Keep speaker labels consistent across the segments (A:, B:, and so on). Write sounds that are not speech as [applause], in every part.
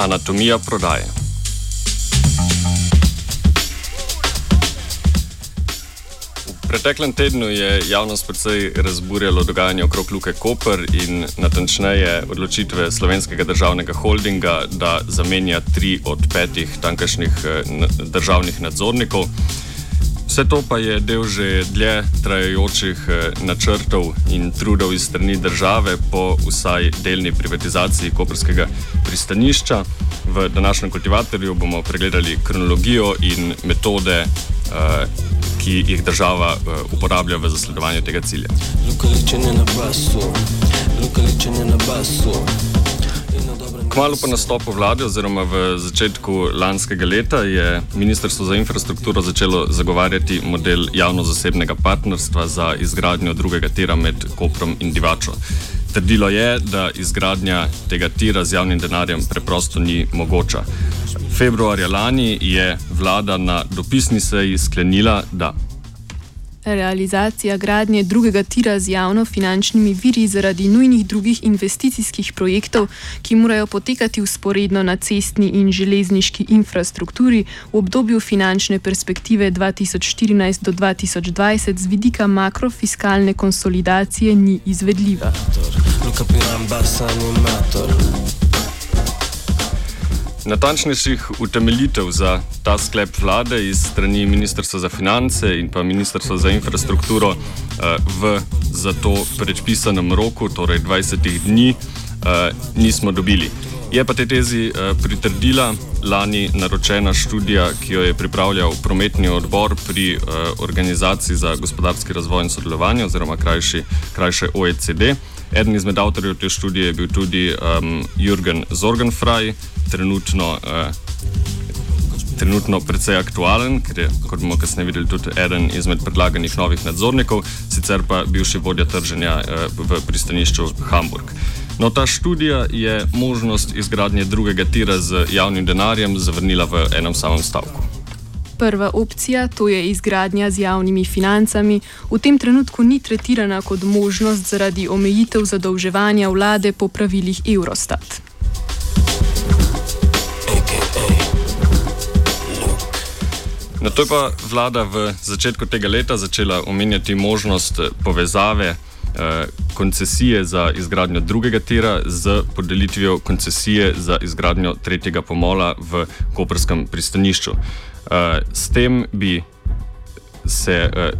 A: Anatomija prodaje. V preteklem tednu je javnost precej razburjalo dogajanje okrog Luke Koper in natančneje odločitve slovenskega državnega holdinga, da zamenja tri od petih tankašnih državnih nadzornikov. Vse to pa je del že dlje trajajočih načrtov in trudov iz strani države po vsaj delni privatizaciji koperskega pristanišča. V današnjem kultivatorju bomo pregledali kronologijo in metode, ki jih država uporablja v zasledovanju tega cilja. Kmalo po nastopu vlade, oziroma v začetku lanskega leta, je Ministrstvo za infrastrukturo začelo zagovarjati model javno-zasebnega partnerstva za izgradnjo drugega tira med Koprom in Divačo. Trdilo je, da izgradnja tega tira z javnim denarjem preprosto ni mogoča. Februarja lani je vlada na dopisni seji sklenila, da.
B: Realizacija gradnje drugega tira z javno-finančnimi viri zaradi nujnih drugih investicijskih projektov, ki morajo potekati usporedno na cestni in železniški infrastrukturi v obdobju finančne perspektive 2014 do 2020 z vidika makrofiskalne konsolidacije ni izvedljiva.
A: Natančnejših utemeljitev za ta sklep vlade iz strani Ministrstva za finance in pa Ministrstva za infrastrukturo v za to predpisanem roku, torej 20 dni, nismo dobili. Je pa te tezi pritrdila lani naročena študija, ki jo je pripravljal prometni odbor pri Organizaciji za gospodarski razvoj in sodelovanje, oziroma krajši, krajše OECD. Eden izmed avtorjev te študije je bil tudi um, Jürgen Zorgenfrei, trenutno, uh, trenutno precej aktualen, ker je, kot bomo kasneje videli, tudi eden izmed predlaganih novih nadzornikov, sicer pa bivši vodja trženja uh, v pristanišču Hamburg. No, ta študija je možnost izgradnje drugega tira z javnim denarjem zavrnila v enem samem stavku.
B: Prva opcija, to je izgradnja z javnimi financami, v tem trenutku ni tretirana kot možnost zaradi omejitev zadolževanja vlade po pravilih Eurostat.
A: Na to je pa vlada v začetku tega leta začela omenjati možnost povezave eh, koncesije za izgradnjo drugega tira z podelitvijo koncesije za izgradnjo tretjega pomola v Koperskem pristanišču. Eh, s tem bi se eh,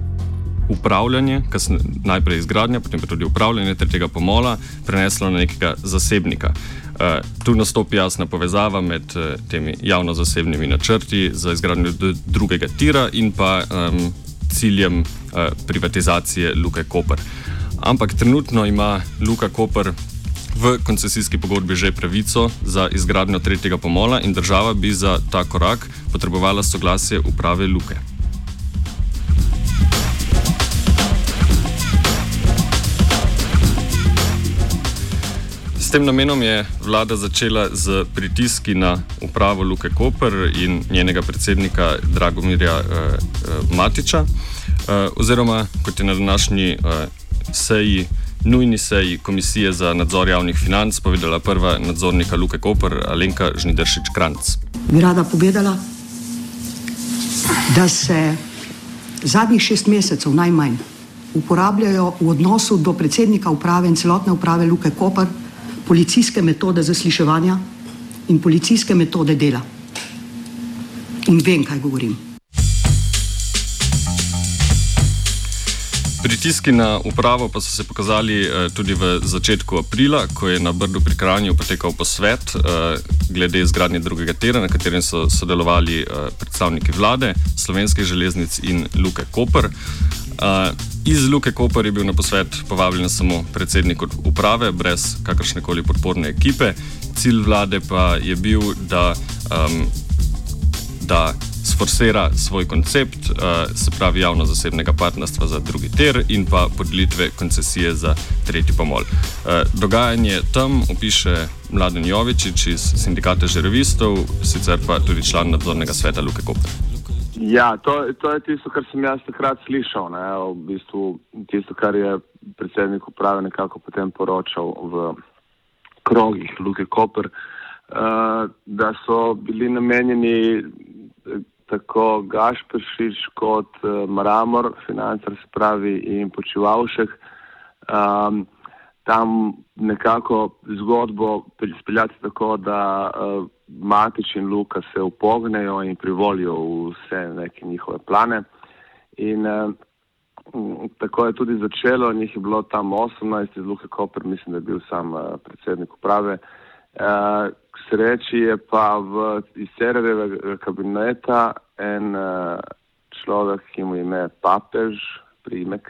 A: upravljanje, kasne, najprej izgradnja, potem pa tudi upravljanje tretjega pomola preneslo na nekega zasebnika. Uh, tu nastopi jasna povezava med uh, temi javno-zasebnimi načrti za izgradnjo drugega tira in pa um, ciljem uh, privatizacije Luke Koper. Ampak trenutno ima Luka Koper v koncesijski pogodbi že pravico za izgradnjo tretjega pomola in država bi za ta korak potrebovala soglasje uprave Luke. S tem namenom je vlada začela z pritiski na upravo Luke Koper in njenega predsednika Dragomirja eh, eh, Matiča, eh, oziroma kot je na današnji eh, seji, nujni seji Komisije za nadzor javnih financ povedala prva nadzornika Luke Koper, Alenka Žnideršič Kranc.
C: Bi rada povedala, da se zadnjih šest mesecev najmanj uporabljajo v odnosu do predsednika uprave in celotne uprave Luke Koper policijske metode zasliševanja in policijske metode dela. In vem, kaj govorim.
A: Pritiski na upravo pa so se pokazali eh, tudi v začetku aprila, ko je na Brdu pri Kranju potekal posvet eh, glede izgradnje drugega tera, na katerem so sodelovali eh, predstavniki vlade, slovenskih železnic in Luke Koper. Iz Luke Koper je bil na posvet povabljen samo predsednik uprave, brez kakršne koli podporne ekipe. Cilj vlade pa je bil, da, um, da sforsira svoj koncept, uh, se pravi javno-zasebnega partnerstva za drugi ter in pa podelitve koncesije za tretji pomol. Uh, dogajanje tam opiše Mladen Jovičič iz sindikata žerevistov, sicer pa tudi član nadzornega sveta Luke Koper.
D: Ja, to, to je tisto, kar sem jaz takrat slišal. Ne, v bistvu tisto, kar je predsednik uprave nekako potem poročal v krogih Luke Koper, uh, da so bili namenjeni tako Gašpršič kot uh, Mramor, financer se pravi in počivalšek, um, tam nekako zgodbo speljati tako, da uh, Matič in Luka se upognejo in privolijo vse neke njihove plane. In uh, tako je tudi začelo, njih je bilo tam 18, iz Luke Koper, mislim, da je bil sam uh, predsednik uprave. Uh, k sreči je pa v, iz Cererevega kabineta en uh, človek, ki mu ime Papež, primek,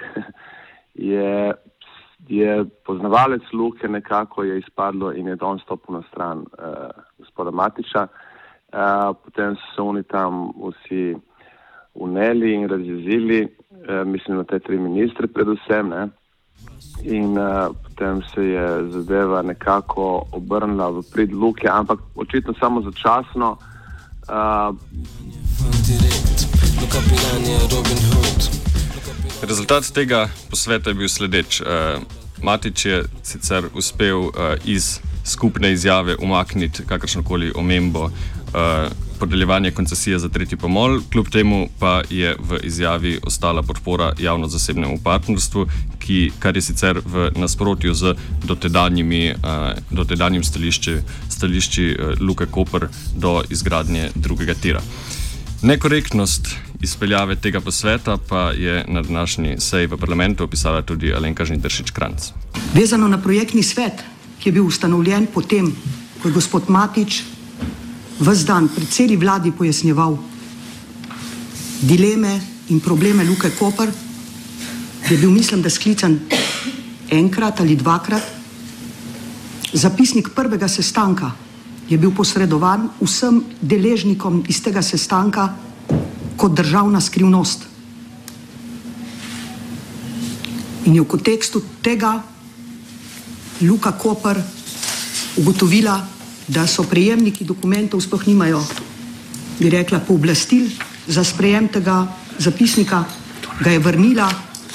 D: [laughs] je, je poznavalec Luke, nekako je izpadlo in je on stopil na stran uh, gospoda Matiča. Uh, potem so oni tam vsi uneli in razjezili, uh, mislim na te tri ministre predvsem. Ne? In uh, potem se je zadeva nekako obrnila v prid Luke, ampak očitno samo začasno. Uh,
A: Rezultat tega posveta je bil sledeč. Uh, Matič je sicer uspel uh, iz skupne izjave umakniti kakršno koli omembo uh, podeljevanja koncesije za tretji pomol, kljub temu pa je v izjavi ostala podpora javno-zasebnemu partnerstvu, ki, kar je sicer v nasprotju z dotedanjimi, uh, dotedanjim stališči, stališči uh, Luke Koper do izgradnje drugega tira. Nekorektnost izpeljave tega posveta pa je na današnji seji v parlamentu opisala tudi Alenka Žnideršič-Kranc.
C: Vezano na projektni svet, ki je bil ustanovljen potem, ko je gospod Matič vse dan pred celi vladi pojasnjeval dileme in probleme Luke Koper, je bil, mislim, da sklican enkrat ali dvakrat. Zapisnik prvega sestanka je bil posredovan vsem deležnikom iz tega sestanka kot državna skrivnost. In je v kontekstu tega Luka Koper ugotovila, da so prejemniki dokumentov sploh nimajo, bi rekla, pooblastil za sprejem tega zapisnika, ga je vrnila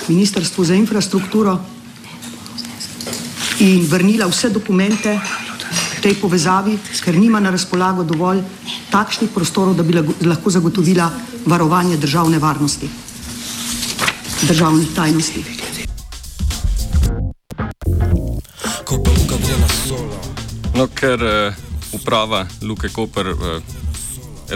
C: Ministrstvu za infrastrukturo in vrnila vse dokumente v tej povezavi, ker nima na razpolago dovolj takšnih prostorov, da bi lahko zagotovila varovanje državne varnosti, državnih tajnosti.
A: No, ker eh, uprava Luke Koper eh,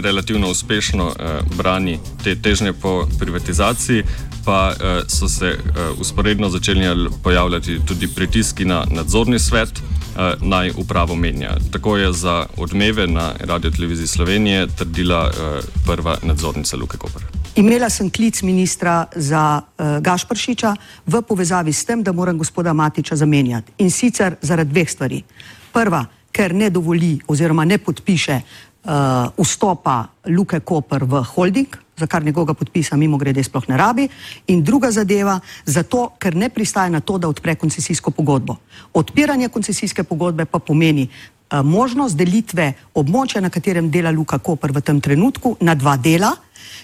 A: relativno uspešno eh, brani te težnje po privatizaciji, pa eh, so se eh, usporedno začeli pojavljati tudi pritiski na nadzorni svet. Uh, naj upravo menja. Tako je za odmeve na Radio Televiziji Slovenije trdila uh, prva nadzornica Luke Koper.
C: Imela sem klic ministra za uh, Gašpršiča v povezavi s tem, da moram gospoda Matiča zamenjati. In sicer zaradi dveh stvari. Prva, ker ne dovoli oziroma ne podpiše uh, vstopa Luke Koper v holding, za kar njegovega podpisa mimo grede sploh ne rabi. In druga zadeva, zato, ker ne pristaja na to, da odpre koncesijsko pogodbo. Odpiranje koncesijske pogodbe pa pomeni uh, možnost delitve območja, na katerem dela Luka Koper v tem trenutku, na dva dela,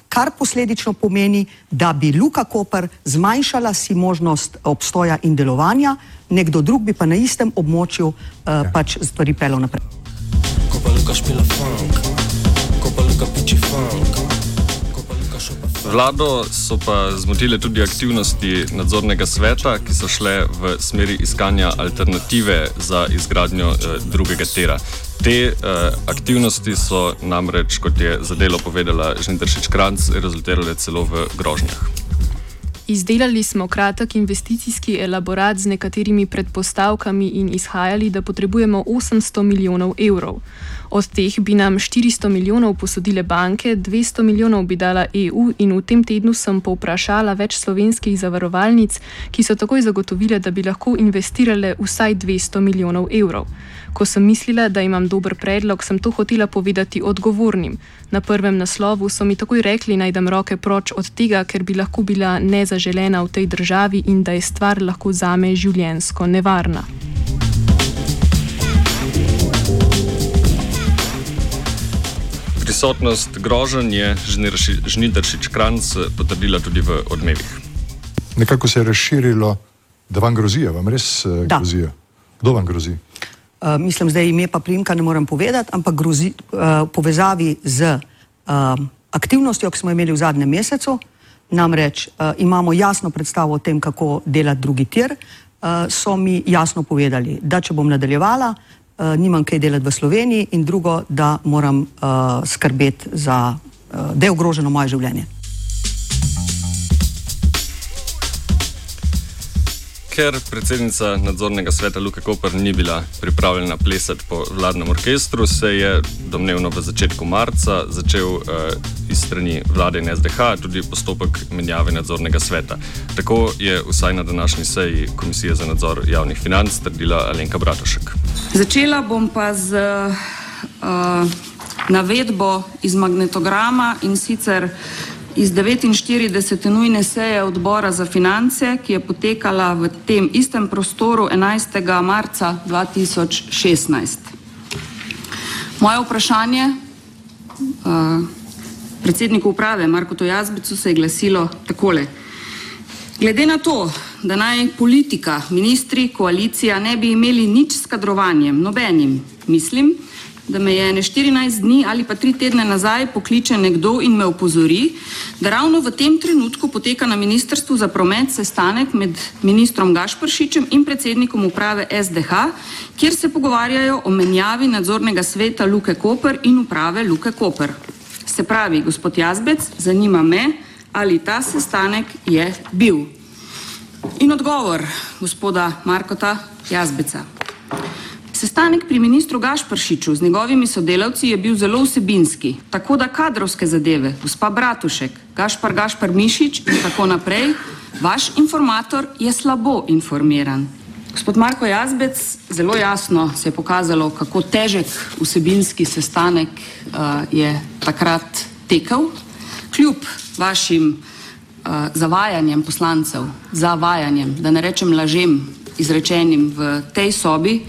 C: kar posledično pomeni, da bi Luka Koper zmanjšala si možnost obstoja in delovanja, nekdo drug bi pa na istem območju uh, ja. pač stvari pelil naprej.
A: Vlado so pa zmotile tudi aktivnosti nadzornega sveta, ki so šle v smeri iskanja alternative za izgradnjo eh, drugega tera. Te eh, aktivnosti so namreč, kot je za delo povedala Žniteršič Kranc, rezultirale celo v grožnjah.
B: Izdelali smo kratek investicijski elaborat z nekaterimi predpostavkami in izhajali, da potrebujemo 800 milijonov evrov. Od teh bi nam 400 milijonov posodile banke, 200 milijonov bi dala EU in v tem tednu sem povprašala več slovenskih zavarovalnic, ki so takoj zagotovile, da bi lahko investirale vsaj 200 milijonov evrov. Ko sem mislila, da imam dober predlog, sem to hotela povedati odgovornim. Na prvem naslovu so mi takoj rekli, naj dam roke proč od tega, ker bi lahko bila nezaželena v tej državi in da je stvar lahko zame življensko nevarna.
A: Prisotnost groženj je Žnidaršič Kranc potrdila tudi v odmevih.
E: Nekako se je razširilo, da vam grozijo, vam res uh, grozijo. Kdo vam grozi?
C: Eh, mislim, zdaj ime pa primka ne morem povedati, ampak grozi, uh, povezavi z uh, aktivnostjo, ki smo imeli v zadnjem mesecu, namreč uh, imamo jasno predstavo o tem, kako delati drugi tir, uh, so mi jasno povedali, da če bom nadaljevala, uh, nimam kaj delati v Sloveniji in drugo, da moram uh, skrbeti za, uh, da je ogroženo moje življenje.
A: Ker predsednica nadzornega sveta Luka Koper ni bila pripravljena plesati po vladnem orkestru, se je domnevno v začetku marca začel uh, iz strani vlade in SDH tudi postopek menjave nadzornega sveta. Tako je vsaj na današnji seji Komisije za nadzor javnih financ trdila Alenka Bratošek.
F: Začela bom pa z uh, navedbo iz magnetograma in sicer iz 49. nujne seje odbora za finance, ki je potekala v tem istem prostoru 11. marca 2016. Moje vprašanje uh, predsedniku uprave Marko Tojazbicu se je glasilo takole. Glede na to, da naj politika, ministri, koalicija ne bi imeli nič s kadrovanjem, nobenim, mislim, da me je ne 14 dni ali pa tri tedne nazaj pokliče nekdo in me opozori, da ravno v tem trenutku poteka na Ministrstvu za promet sestanek med ministrom Gašpršičem in predsednikom uprave SDH, kjer se pogovarjajo o menjavi nadzornega sveta Luke Koper in uprave Luke Koper. Se pravi, gospod Jazbec, zanima me, ali ta sestanek je bil. In odgovor gospoda Markota Jazbeca. Sestanek pri ministru Gašpršiču z njegovimi sodelavci je bil zelo vsebinski, tako da kadrovske zadeve, gospa Bratušek, Gašpar Gašpar Mišič in tako naprej, vaš informator je slabo informiran. Gospod Marko Jazbec, zelo jasno se je pokazalo, kako težek vsebinski sestanek uh, je takrat tekel, kljub vašim uh, zavajanjem poslancev, zavajanjem, da ne rečem lažem, izrečenim v tej sobi,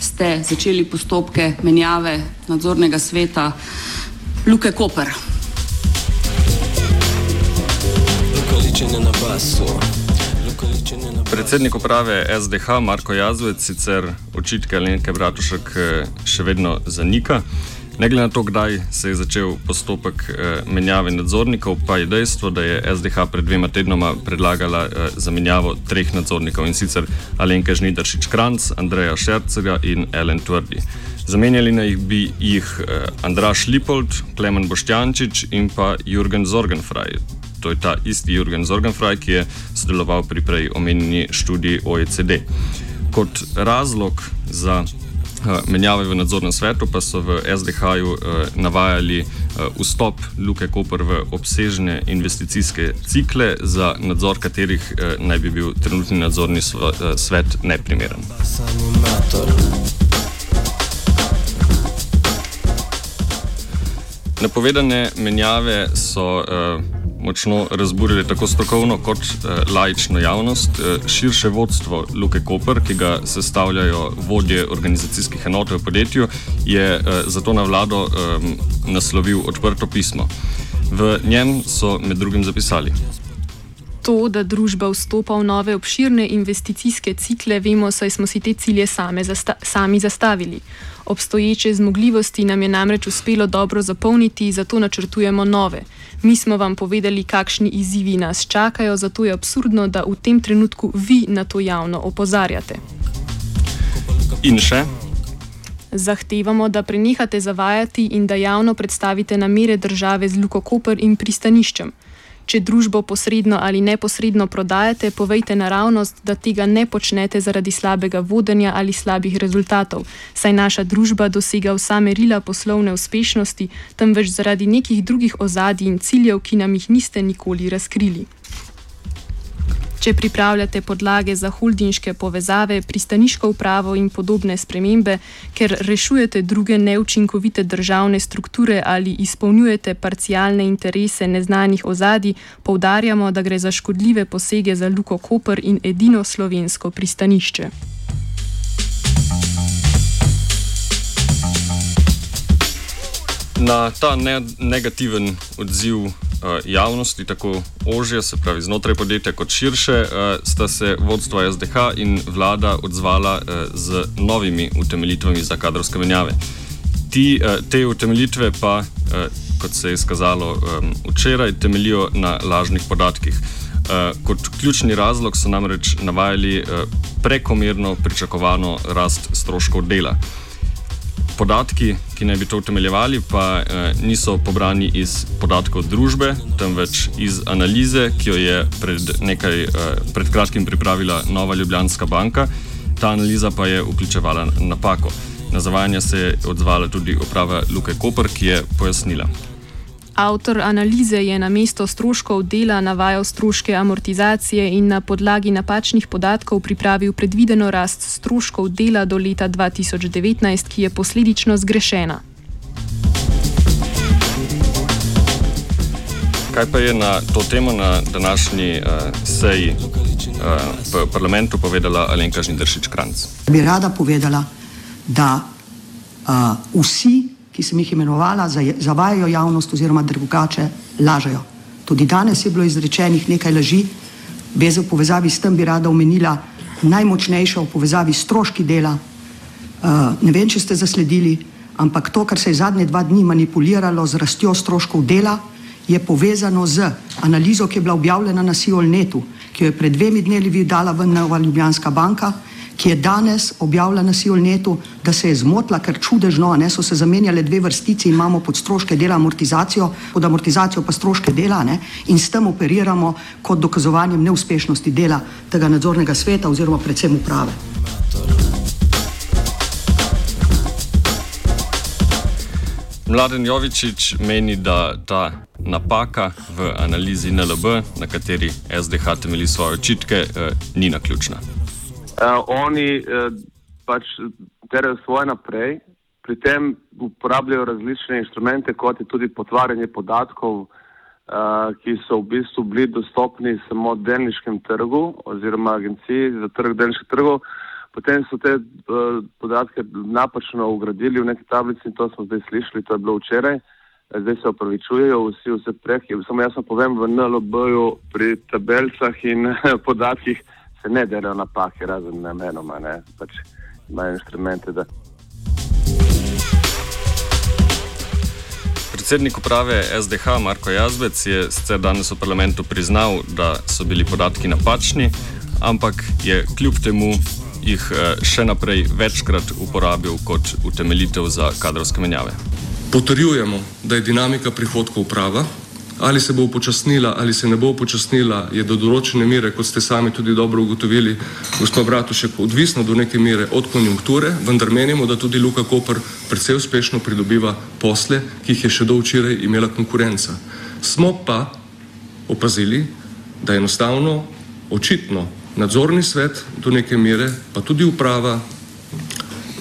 F: ste začeli postopke menjave nadzornega sveta Luke Koper.
A: Predsednik uprave SDH Marko Jazvec sicer očitke Lenke Bratušek eh, še vedno zanika. Ne glede na to, kdaj se je začel postopek eh, menjave nadzornikov, pa je dejstvo, da je SDH pred dvema tednoma predlagala eh, zamenjavo treh nadzornikov in sicer Alenka Žnidaršič Kranc, Andreja Šercega in Ellen Tvrdi. Zamenjali naj bi jih eh, Andraš Lipold, Klemen Boštjančič in pa Jurgen Zorgenfraj. To je ta isti Jurgen Zorgenfraj, ki je sodeloval pri prej omenjeni študiji OECD. Kot razlog za menjave v nadzornem svetu, pa so v SDH-ju eh, navajali eh, vstop Luke Koper v obsežne investicijske cikle, za nadzor katerih naj bi bil trenutni nadzorni svet neprimeren. Napovedane menjave so uh, močno razburili tako strokovno kot eh, laično javnost. Eh, širše vodstvo Luke Koper, ki ga sestavljajo vodje organizacijskih enot v podjetju, je eh, zato na vlado eh, naslovil odprto pismo. V njem so med drugim zapisali.
B: To, da družba vstopa v nove obširne investicijske cikle, vemo, saj smo si te cilje zasta sami zastavili. Obstoječe zmogljivosti nam je namreč uspelo dobro zapolniti, zato načrtujemo nove. Mi smo vam povedali, kakšni izzivi nas čakajo, zato je absurdno, da v tem trenutku vi na to javno opozarjate.
A: In še?
B: Zahtevamo, da prenehate zavajati in da javno predstavite namere države z Luko Koper in pristaniščem. Če družbo posredno ali neposredno prodajate, povejte naravnost, da tega ne počnete zaradi slabega vodenja ali slabih rezultatov, saj naša družba dosega vsa merila poslovne uspešnosti, temveč zaradi nekih drugih ozadij in ciljev, ki nam jih niste nikoli razkrili. Če pripravljate podlage za holdinške povezave, pristaniško upravo in podobne spremembe, ker rešujete druge neučinkovite državne strukture ali izpolnjujete parcialne interese neznanih ozadij, poudarjamo, da gre za škodljive posege za Luko Koper in edino slovensko pristanišče.
A: Na ta ne negativen odziv javnosti, tako ožje, se pravi znotraj podjetja, kot širše, uh, sta se vodstva SDH in vlada odzvala uh, z novimi utemeljitvami za kadrovske menjave. Ti, te utemeljitve pa, kot se je izkazalo včeraj, temelijo na lažnih podatkih. Kot ključni razlog so namreč navajali prekomerno pričakovano rast stroškov dela. Podatki, ki naj bi to utemeljevali, pa eh, niso pobrani iz podatkov družbe, temveč iz analize, ki jo je pred, nekaj, eh, pred kratkim pripravila Nova Ljubljanska banka. Ta analiza pa je vključevala napako. Na zavajanje se je odzvala tudi uprava Luke Koper, ki je pojasnila.
B: Avtor analize je na mesto stroškov dela navajal stroške amortizacije in na podlagi napačnih podatkov pripravil predvideno rast stroškov dela do leta 2019, ki je posledično zgrešena.
A: Kaj pa je na to temo na današnji uh, seji uh, v parlamentu povedala Alenka Žindršič-Kranc?
C: Bi rada povedala, da uh, vsi ki sem jih imenovala, zavajajo javnost oziroma drugače lažejo. Tudi danes je bilo izrečenih nekaj laži, bez v povezavi s tem bi rada omenila najmočnejšo v povezavi s stroški dela. Uh, ne vem, če ste zasledili, ampak to, kar se je zadnje dva dni manipuliralo z rastjo stroškov dela, je povezano z analizo, ki je bila objavljena na Siolnetu, ki jo je pred dvemi dnevi dala ven Nova Ljubljanska banka ki je danes objavila na Siolnetu, da se je zmotila, ker čudežno, ne so se zamenjale dve vrstici in imamo pod stroške dela amortizacijo, pod amortizacijo pa stroške dela ne, in s tem operiramo kot dokazovanjem neuspešnosti dela tega nadzornega sveta oziroma predvsem uprave.
A: Mladen Jovičič meni, da ta napaka v analizi NLB, na kateri SDH temelji svoje očitke, eh, ni naključna
D: uh, oni uh, pač terajo svoje naprej, pri tem uporabljajo različne inštrumente, kot je tudi potvarjanje podatkov, uh, ki so v bistvu bili dostopni samo delniškem trgu oziroma agenciji za trg delniških trgov. Potem so te uh, podatke napačno ugradili v neki tablici in to smo zdaj slišali, to je bilo včeraj. Zdaj se opravičujejo vsi vse preki. Samo jaz povem v NLB-ju pri tabelcah in [laughs] podatkih, se ne delajo napake, razen namenoma, ne pač imajo inštrumente. Da...
A: Predsednik uprave SDH Marko Jazbec je sicer danes v parlamentu priznal, da so bili podatki napačni, ampak je kljub temu jih eh, še naprej večkrat uporabil kot utemeljitev za kadrovske menjave.
G: Potrjujemo, da je dinamika prihodkov prava, Ali se bo upočasnila ali se ne bo upočasnila, je do določene mere, kot ste sami tudi dobro ugotovili, gospod Bratušek, odvisno do neke mere od konjunkture, vendar menimo, da tudi Luka Koper predvsej uspešno pridobiva posle, ki jih je še do včeraj imela konkurenca. Smo pa opazili, da enostavno, očitno, nadzorni svet do neke mere, pa tudi uprava,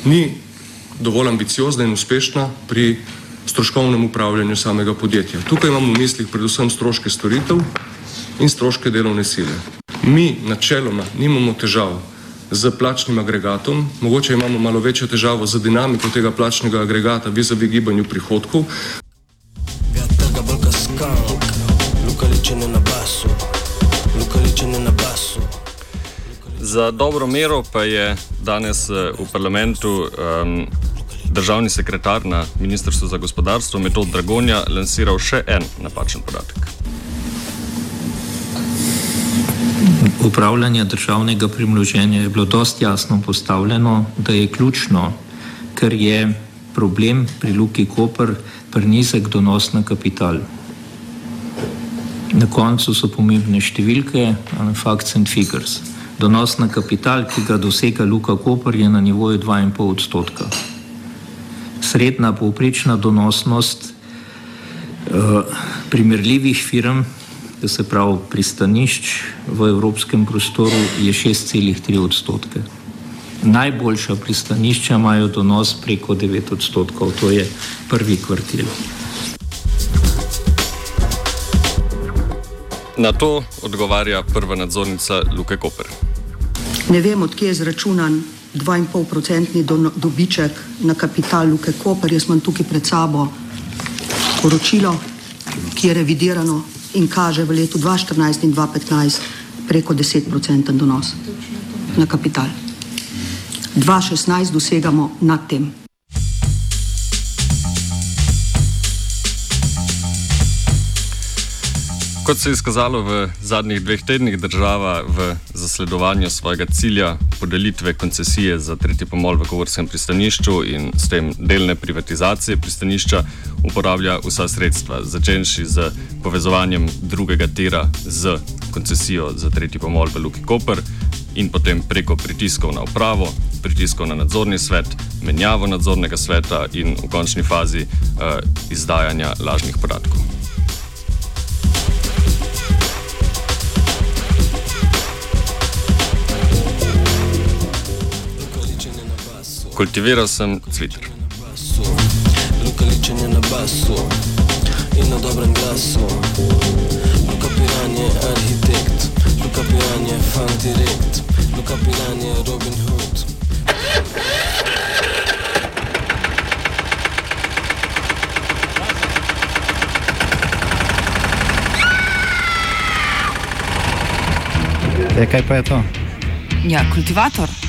G: ni dovolj ambiciozna in uspešna pri stroškovnem upravljanju samega podjetja. Tukaj imamo v mislih predvsem stroške storitev in stroške delovne sile. Mi načeloma nimamo težav z plačnim agregatom, mogoče imamo malo večjo težavo z dinamiko tega plačnega agregata vizavi gibanju prihodkov. Luka
A: Za dobro mero pa je danes eh, v parlamentu um, državni sekretar na Ministrstvu za gospodarstvo Metod Dragonja lansiral še en napačen podatek.
H: Upravljanje državnega premoženja je bilo dosti jasno postavljeno, da je ključno, ker je problem pri Luki Koper prenizek donos na kapital. Na koncu so pomembne številke, facts and figures. Donos na kapital, ki ga dosega Luka Koper, je na nivoju 2,5 odstotka. Srednja povprečna donosnost uh, primerljivih firm, to se pravi pristanišč v evropskem prostoru, je 6,3 odstotke. Najboljša pristanišča imajo donos preko 9 odstotkov, to je prvi kvartil.
A: Na to odgovarja prva nadzornica Luke Koper.
C: Ne vem, odkje je zračunan 2,5-procentni do, dobiček na kapital Luke Koper. Jaz imam tukaj pred sabo poročilo, ki je revidirano in kaže v letu 2014 in 2015 preko 10-procenten donos na kapital. 2016 dosegamo nad tem.
A: Kot se je izkazalo v zadnjih dveh tednih, država v zasledovanju svojega cilja podelitve koncesije za tretji pomol v Govorskem pristanišču in s tem delne privatizacije pristanišča uporablja vsa sredstva, začenši z povezovanjem drugega tira z koncesijo za tretji pomol v Luki Koper in potem preko pritiskov na upravo, pritiskov na nadzorni svet, menjavo nadzornega sveta in v končni fazi uh, izdajanja lažnih podatkov. Kultiviral sem Twitter. Lokaličenje na basu in na dobrem glasu. Luka Piran je arhitekt, Luka Piran je fan direkt, Luka Piran je Robin Hood.
I: E, kaj pa je to?
J: Ja, kultivator.